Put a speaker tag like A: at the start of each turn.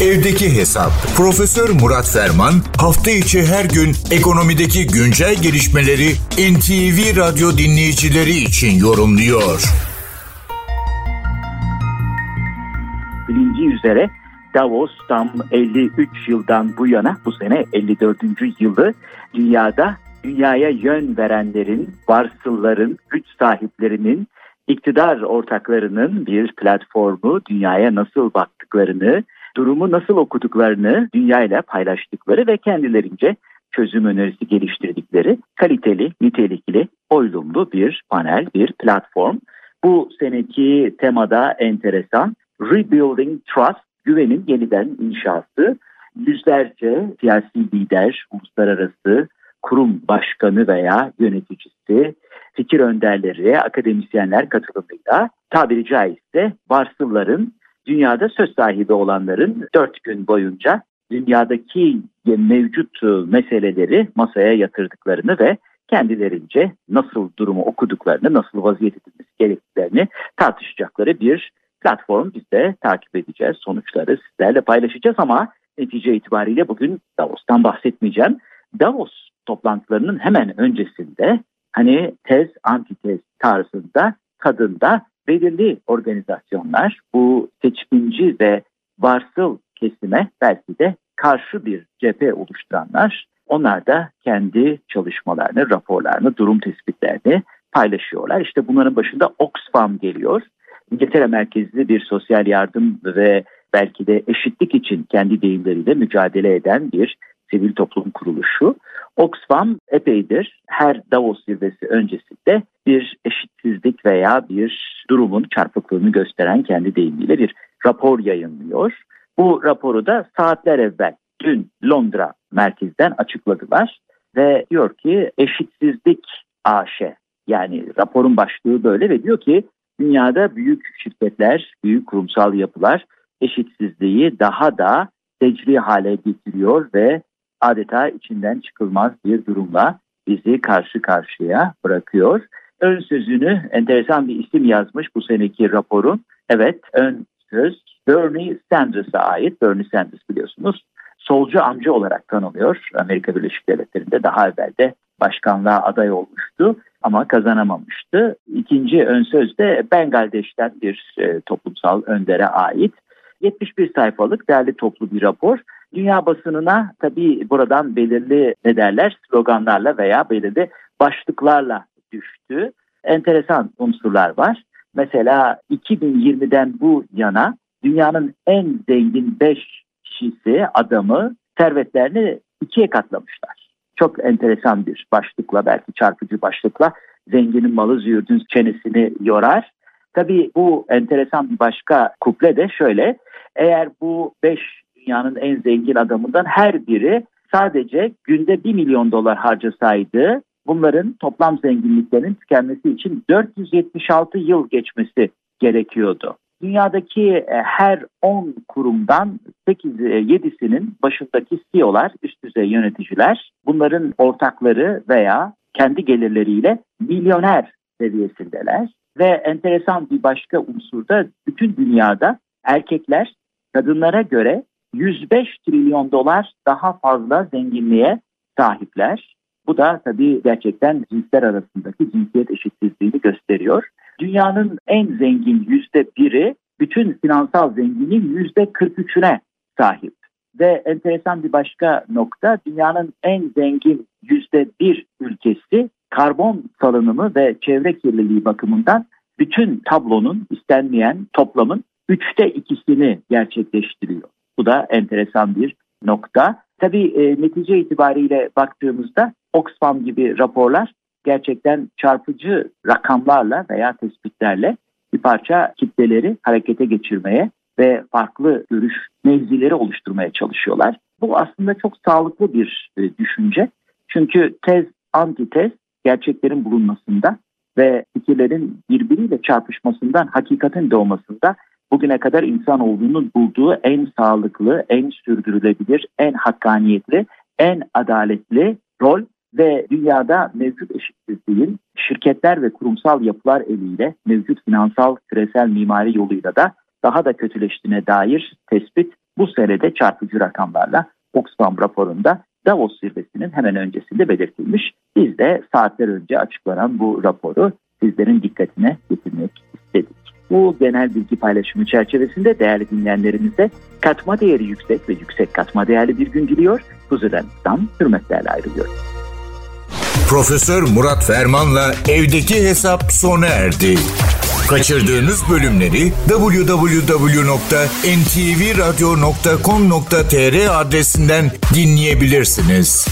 A: Evdeki Hesap. Profesör Murat Ferman hafta içi her gün ekonomideki güncel gelişmeleri NTV Radyo dinleyicileri için yorumluyor.
B: Bilindiği üzere Davos tam 53 yıldan bu yana bu sene 54. yılı dünyada dünyaya yön verenlerin, varsılların, güç sahiplerinin, iktidar ortaklarının bir platformu dünyaya nasıl baktıklarını, durumu nasıl okuduklarını dünyayla paylaştıkları ve kendilerince çözüm önerisi geliştirdikleri kaliteli, nitelikli, oylumlu bir panel, bir platform. Bu seneki temada enteresan Rebuilding Trust, güvenin yeniden inşası. Yüzlerce siyasi lider, uluslararası kurum başkanı veya yöneticisi, fikir önderleri, akademisyenler katılımıyla tabiri caizse varsılların dünyada söz sahibi olanların dört gün boyunca dünyadaki mevcut meseleleri masaya yatırdıklarını ve kendilerince nasıl durumu okuduklarını, nasıl vaziyet edilmesi gerektiklerini tartışacakları bir platform. Biz de takip edeceğiz. Sonuçları sizlerle paylaşacağız ama netice itibariyle bugün Davos'tan bahsetmeyeceğim. Davos toplantılarının hemen öncesinde hani tez antitez tarzında tadında belirli organizasyonlar bu seçkinci ve varsıl kesime belki de karşı bir cephe oluşturanlar onlar da kendi çalışmalarını, raporlarını, durum tespitlerini paylaşıyorlar. İşte bunların başında Oxfam geliyor. İngiltere merkezli bir sosyal yardım ve belki de eşitlik için kendi deyimleriyle mücadele eden bir sivil toplum kuruluşu. Oxfam epeydir her Davos zirvesi öncesinde bir eşitsizlik veya bir durumun çarpıklığını gösteren kendi deyimiyle bir rapor yayınlıyor. Bu raporu da saatler evvel dün Londra merkezden açıkladılar ve diyor ki eşitsizlik AŞ yani raporun başlığı böyle ve diyor ki dünyada büyük şirketler, büyük kurumsal yapılar eşitsizliği daha da tecri hale getiriyor ve adeta içinden çıkılmaz bir durumla bizi karşı karşıya bırakıyor. Ön sözünü enteresan bir isim yazmış bu seneki raporun. Evet ön söz Bernie Sanders'a ait. Bernie Sanders biliyorsunuz solcu amca olarak tanınıyor. Amerika Birleşik Devletleri'nde daha evvel de başkanlığa aday olmuştu ama kazanamamıştı. İkinci ön söz de Bengaldeş'ten bir e, toplumsal öndere ait. 71 sayfalık değerli toplu bir rapor. Dünya basınına tabii buradan belirli ne derler sloganlarla veya belirli başlıklarla düştü. Enteresan unsurlar var. Mesela 2020'den bu yana dünyanın en zengin 5 kişisi, adamı servetlerini ikiye katlamışlar. Çok enteresan bir başlıkla belki çarpıcı başlıkla zenginin malı züğürdün çenesini yorar. Tabii bu enteresan bir başka kuple de şöyle. Eğer bu 5 dünyanın en zengin adamından her biri sadece günde 1 milyon dolar harcasaydı bunların toplam zenginliklerinin tükenmesi için 476 yıl geçmesi gerekiyordu. Dünyadaki e, her 10 kurumdan 8 7'sinin e, başındaki CEO'lar, üst düzey yöneticiler bunların ortakları veya kendi gelirleriyle milyoner seviyesindeler. Ve enteresan bir başka unsur da bütün dünyada erkekler kadınlara göre 105 trilyon dolar daha fazla zenginliğe sahipler. Bu da tabii gerçekten cinsler arasındaki cinsiyet eşitsizliğini gösteriyor. Dünyanın en zengin yüzde biri bütün finansal zenginliğin yüzde 43'üne sahip. Ve enteresan bir başka nokta dünyanın en zengin yüzde bir ülkesi karbon salınımı ve çevre kirliliği bakımından bütün tablonun istenmeyen toplamın üçte ikisini gerçekleştiriyor. Bu da enteresan bir nokta. Tabii e, netice itibariyle baktığımızda Oxfam gibi raporlar gerçekten çarpıcı rakamlarla veya tespitlerle bir parça kitleleri harekete geçirmeye ve farklı görüş mevzileri oluşturmaya çalışıyorlar. Bu aslında çok sağlıklı bir e, düşünce. Çünkü tez, antitez gerçeklerin bulunmasında ve fikirlerin birbiriyle çarpışmasından hakikatin doğmasında bugüne kadar insan olduğunun bulduğu en sağlıklı, en sürdürülebilir, en hakkaniyetli, en adaletli rol ve dünyada mevcut eşitsizliğin şirketler ve kurumsal yapılar eliyle mevcut finansal küresel mimari yoluyla da daha da kötüleştiğine dair tespit bu senede çarpıcı rakamlarla Oxfam raporunda Davos zirvesinin hemen öncesinde belirtilmiş. Biz de saatler önce açıklanan bu raporu sizlerin dikkatine getirmek. Bu genel bilgi paylaşımı çerçevesinde değerli dinleyenlerimize katma değeri yüksek ve yüksek katma değerli bir gün diliyor. Huzuranızdan hürmetlerle ayrılıyorum.
A: Profesör Murat Ferman'la evdeki hesap sona erdi. Kaçırdığınız bölümleri www.ntvradio.com.tr adresinden dinleyebilirsiniz.